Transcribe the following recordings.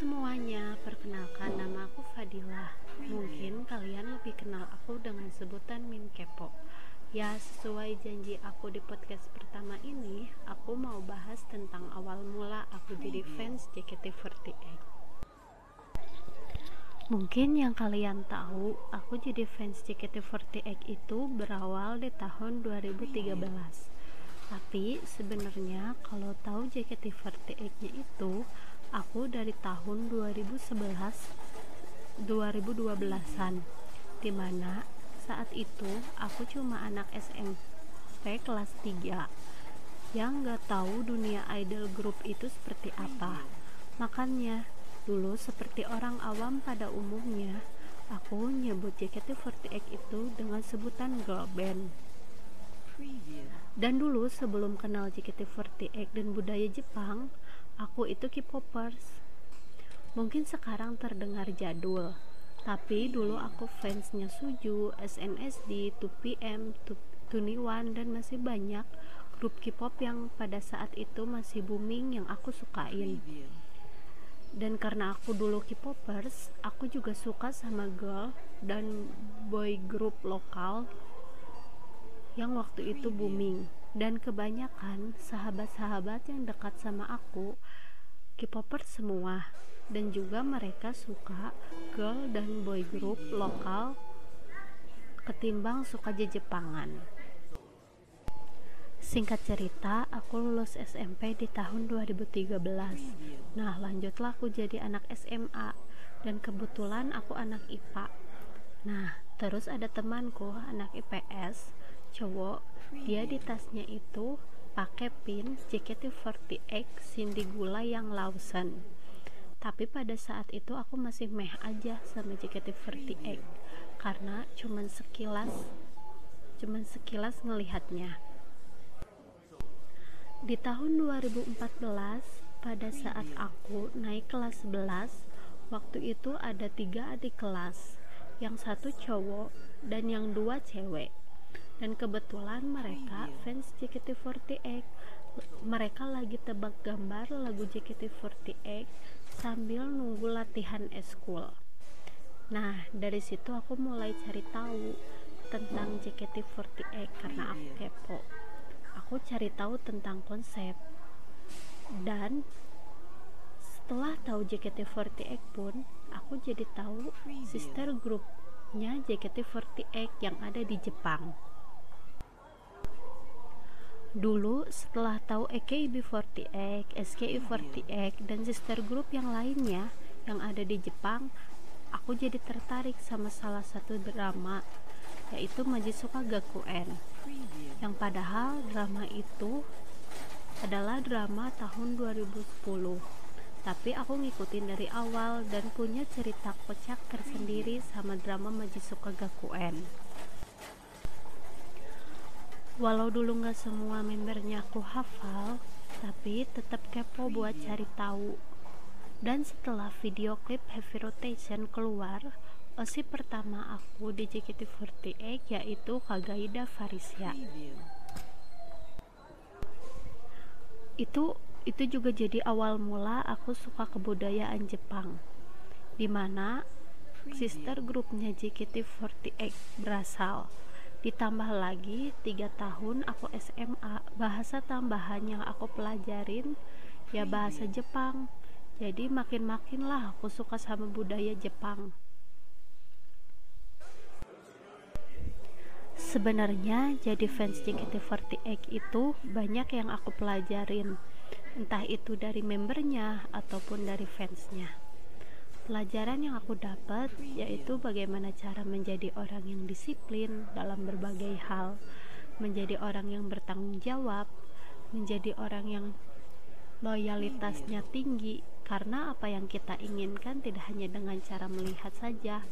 semuanya, perkenalkan nama aku Fadila. Mungkin kalian lebih kenal aku dengan sebutan Min Kepo. Ya, sesuai janji aku di podcast pertama ini, aku mau bahas tentang awal mula aku jadi fans JKT48. Mungkin yang kalian tahu, aku jadi fans JKT48 itu berawal di tahun 2013. Tapi sebenarnya kalau tahu JKT48-nya itu, aku dari tahun 2011 2012-an di mana saat itu aku cuma anak SMP kelas 3 yang gak tahu dunia idol group itu seperti apa. Makanya dulu seperti orang awam pada umumnya aku nyebut JKT48 itu dengan sebutan girl band. Dan dulu sebelum kenal JKT48 dan budaya Jepang aku itu K-popers. Mungkin sekarang terdengar jadul, tapi dulu aku fansnya Suju, SNSD, 2PM, 2NE1 dan masih banyak grup K-pop yang pada saat itu masih booming yang aku sukain. Dan karena aku dulu K-popers, aku juga suka sama girl dan boy group lokal yang waktu itu booming dan kebanyakan sahabat-sahabat yang dekat sama aku K-popers semua dan juga mereka suka girl dan boy group lokal ketimbang suka Jepangan. Singkat cerita, aku lulus SMP di tahun 2013. Nah, lanjutlah aku jadi anak SMA dan kebetulan aku anak IPA. Nah, terus ada temanku anak IPS, cowok dia di tasnya itu pakai pin JKT48 Cindy Gula yang Lawson. Tapi pada saat itu aku masih meh aja sama JKT48 karena cuman sekilas cuman sekilas ngelihatnya. Di tahun 2014 pada saat aku naik kelas 11 waktu itu ada tiga adik kelas yang satu cowok dan yang dua cewek dan kebetulan mereka fans JKT48 mereka lagi tebak gambar lagu JKT48 sambil nunggu latihan eskul. Nah dari situ aku mulai cari tahu tentang JKT48 karena aku kepo. Aku cari tahu tentang konsep. Dan setelah tahu JKT48 pun aku jadi tahu sister grupnya JKT48 yang ada di Jepang Dulu setelah tahu AKB48, SKI48 dan sister group yang lainnya yang ada di Jepang, aku jadi tertarik sama salah satu drama yaitu Majisuka Gakuen. Yang padahal drama itu adalah drama tahun 2010. Tapi aku ngikutin dari awal dan punya cerita kocak tersendiri sama drama Majisuka Gakuen walau dulu nggak semua membernya aku hafal tapi tetap kepo buat cari tahu. Dan setelah video klip Heavy Rotation keluar osi pertama aku di JKT48 yaitu Kagaida Farisia itu itu juga jadi awal mula aku suka kebudayaan Jepang di mana sister grupnya JKT48 berasal ditambah lagi tiga tahun aku SMA bahasa tambahan yang aku pelajarin ya bahasa Jepang. Jadi makin-makin lah aku suka sama budaya Jepang. Sebenarnya jadi fans JKT48 itu banyak yang aku pelajarin. Entah itu dari membernya ataupun dari fansnya Pelajaran yang aku dapat yaitu bagaimana cara menjadi orang yang disiplin dalam berbagai hal, menjadi orang yang bertanggung jawab, menjadi orang yang loyalitasnya tinggi karena apa yang kita inginkan tidak hanya dengan cara melihat saja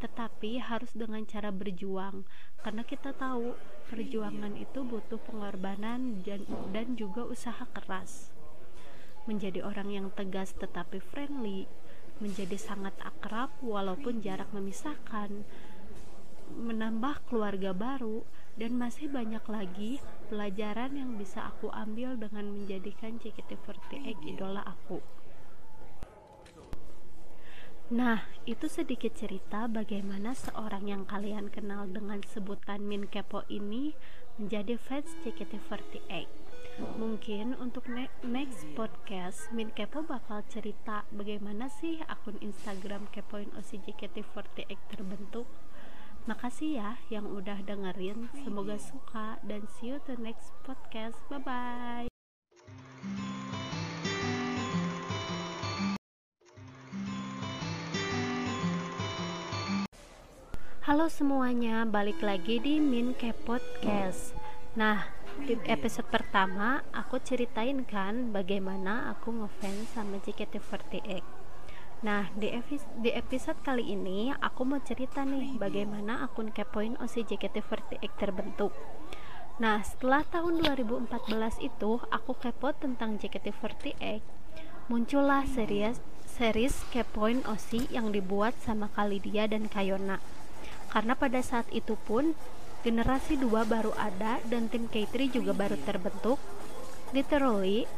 tetapi harus dengan cara berjuang. Karena kita tahu perjuangan itu butuh pengorbanan dan, dan juga usaha keras. Menjadi orang yang tegas tetapi friendly menjadi sangat akrab walaupun jarak memisahkan, menambah keluarga baru, dan masih banyak lagi pelajaran yang bisa aku ambil dengan menjadikan JKT48 idola aku. Nah, itu sedikit cerita bagaimana seorang yang kalian kenal dengan sebutan Min Kepo ini menjadi fans JKT48. Mungkin untuk ne next podcast Min Kepo bakal cerita bagaimana sih akun Instagram Kepoin OC JKT48 terbentuk. Makasih ya yang udah dengerin. Semoga suka dan see you to next podcast. Bye bye. Halo semuanya, balik lagi di Min Podcast. Nah, di episode pertama aku ceritain kan bagaimana aku ngefans sama JKT48. Nah, di, di episode kali ini aku mau cerita nih bagaimana akun Kepoin OC JKT48 terbentuk. Nah, setelah tahun 2014 itu aku kepo tentang JKT48, muncullah series series Kepoin OC yang dibuat sama Kalidia dan Kayona karena pada saat itu pun generasi 2 baru ada dan tim K3 juga baru terbentuk. Literally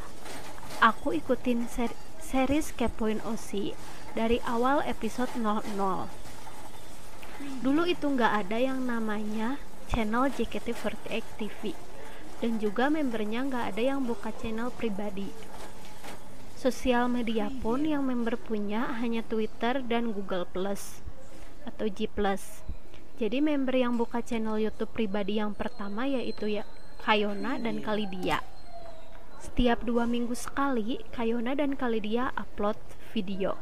aku ikutin ser series Kepoin OC dari awal episode 00 dulu itu nggak ada yang namanya channel JKT48 TV dan juga membernya nggak ada yang buka channel pribadi. Sosial media pun yang member punya hanya Twitter dan Google Plus atau G Plus jadi member yang buka channel YouTube pribadi yang pertama yaitu ya Kayona dan Kalidia. Setiap dua minggu sekali, Kayona dan Kalidia upload video.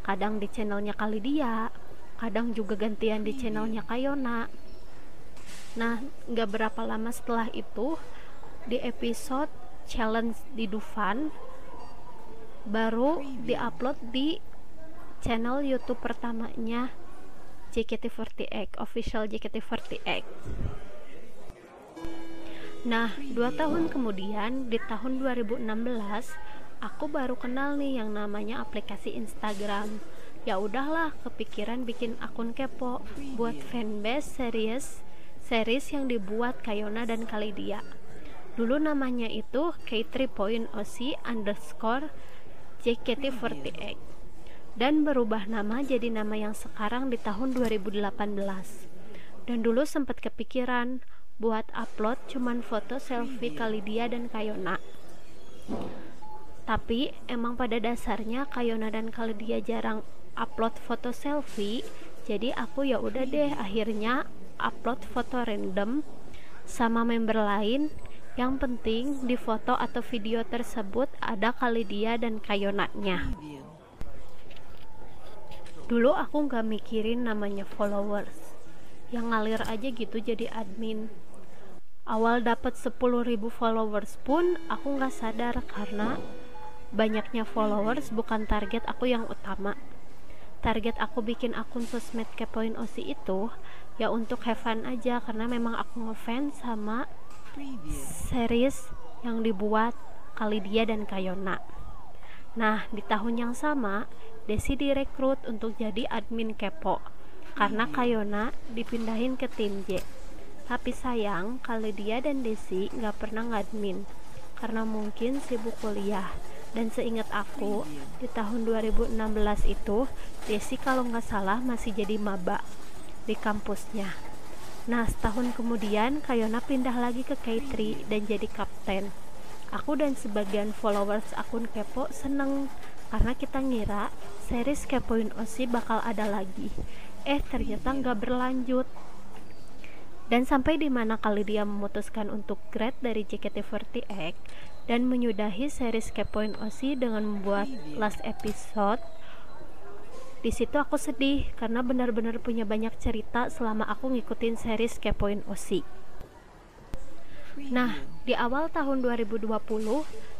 Kadang di channelnya Kalidia, kadang juga gantian di channelnya Kayona. Nah, nggak berapa lama setelah itu, di episode challenge di Dufan baru diupload di channel YouTube pertamanya JKT48 official JKT48 Nah, dua tahun kemudian di tahun 2016 aku baru kenal nih yang namanya aplikasi Instagram. Ya udahlah, kepikiran bikin akun kepo buat fanbase series series yang dibuat Kayona dan Kalidia. Dulu namanya itu K3.OC underscore JKT48 dan berubah nama jadi nama yang sekarang di tahun 2018 dan dulu sempat kepikiran buat upload cuman foto selfie kali dia dan Kayona tapi emang pada dasarnya Kayona dan kali dia jarang upload foto selfie jadi aku ya udah deh akhirnya upload foto random sama member lain. Yang penting di foto atau video tersebut ada kali dia dan Kayonanya dulu aku nggak mikirin namanya followers. Yang ngalir aja gitu jadi admin. Awal dapat 10.000 followers pun aku nggak sadar karena banyaknya followers bukan target aku yang utama. Target aku bikin akun sosmed kepoin OC itu ya untuk have fun aja karena memang aku ngefans sama series yang dibuat kali dia dan Kayona nah di tahun yang sama Desi direkrut untuk jadi admin kepo karena Kayona dipindahin ke tim J. Tapi sayang, kali dia dan Desi nggak pernah ngadmin karena mungkin sibuk kuliah. Dan seingat aku, di tahun 2016 itu, Desi kalau nggak salah masih jadi maba di kampusnya. Nah, setahun kemudian Kayona pindah lagi ke K3 dan jadi kapten. Aku dan sebagian followers akun Kepo seneng karena kita ngira series Kepoin OC bakal ada lagi. Eh ternyata nggak berlanjut. Dan sampai di mana kali dia memutuskan untuk grad dari JKT48 dan menyudahi series Kepoin OC dengan membuat last episode di situ aku sedih karena benar-benar punya banyak cerita selama aku ngikutin series Kepoin OC nah di awal tahun 2020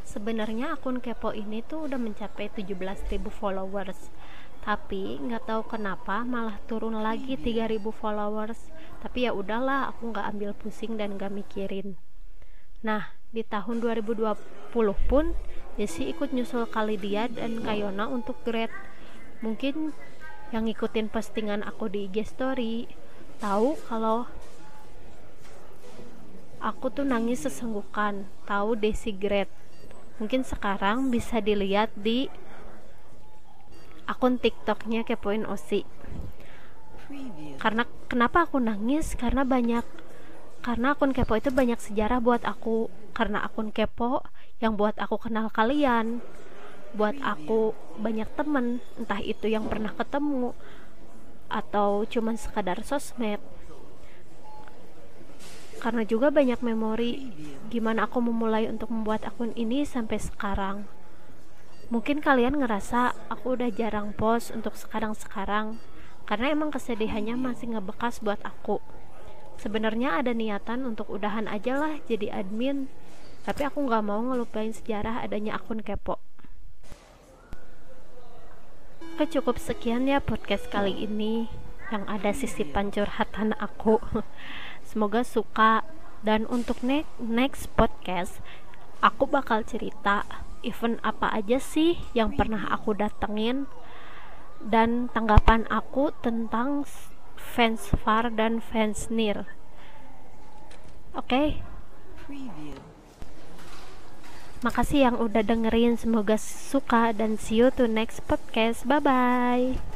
sebenarnya akun kepo ini tuh udah mencapai 17.000 followers. Tapi nggak tahu kenapa malah turun lagi 3.000 followers. Tapi ya udahlah aku nggak ambil pusing dan nggak mikirin. Nah di tahun 2020 pun Desi ikut nyusul kali dia dan Kayona untuk grade mungkin yang ngikutin postingan aku di IG story tahu kalau aku tuh nangis sesenggukan. Tahu Desi grade mungkin sekarang bisa dilihat di akun tiktoknya kepoin Osi. Karena kenapa aku nangis? Karena banyak karena akun kepo itu banyak sejarah buat aku. Karena akun kepo yang buat aku kenal kalian. Buat aku banyak temen. Entah itu yang pernah ketemu atau cuman sekadar sosmed karena juga banyak memori gimana aku memulai untuk membuat akun ini sampai sekarang. Mungkin kalian ngerasa aku udah jarang post untuk sekarang-sekarang karena emang kesedihannya masih ngebekas buat aku. Sebenarnya ada niatan untuk udahan aja lah jadi admin tapi aku nggak mau ngelupain sejarah adanya akun kepo. Oke cukup sekian ya podcast kali ini yang ada sisi pancurhatan aku semoga suka. Dan untuk next next podcast aku bakal cerita event apa aja sih yang pernah aku datengin dan tanggapan aku tentang fans far dan fans near oke? Okay? makasih yang udah dengerin. Semoga suka dan see you to next podcast. Bye bye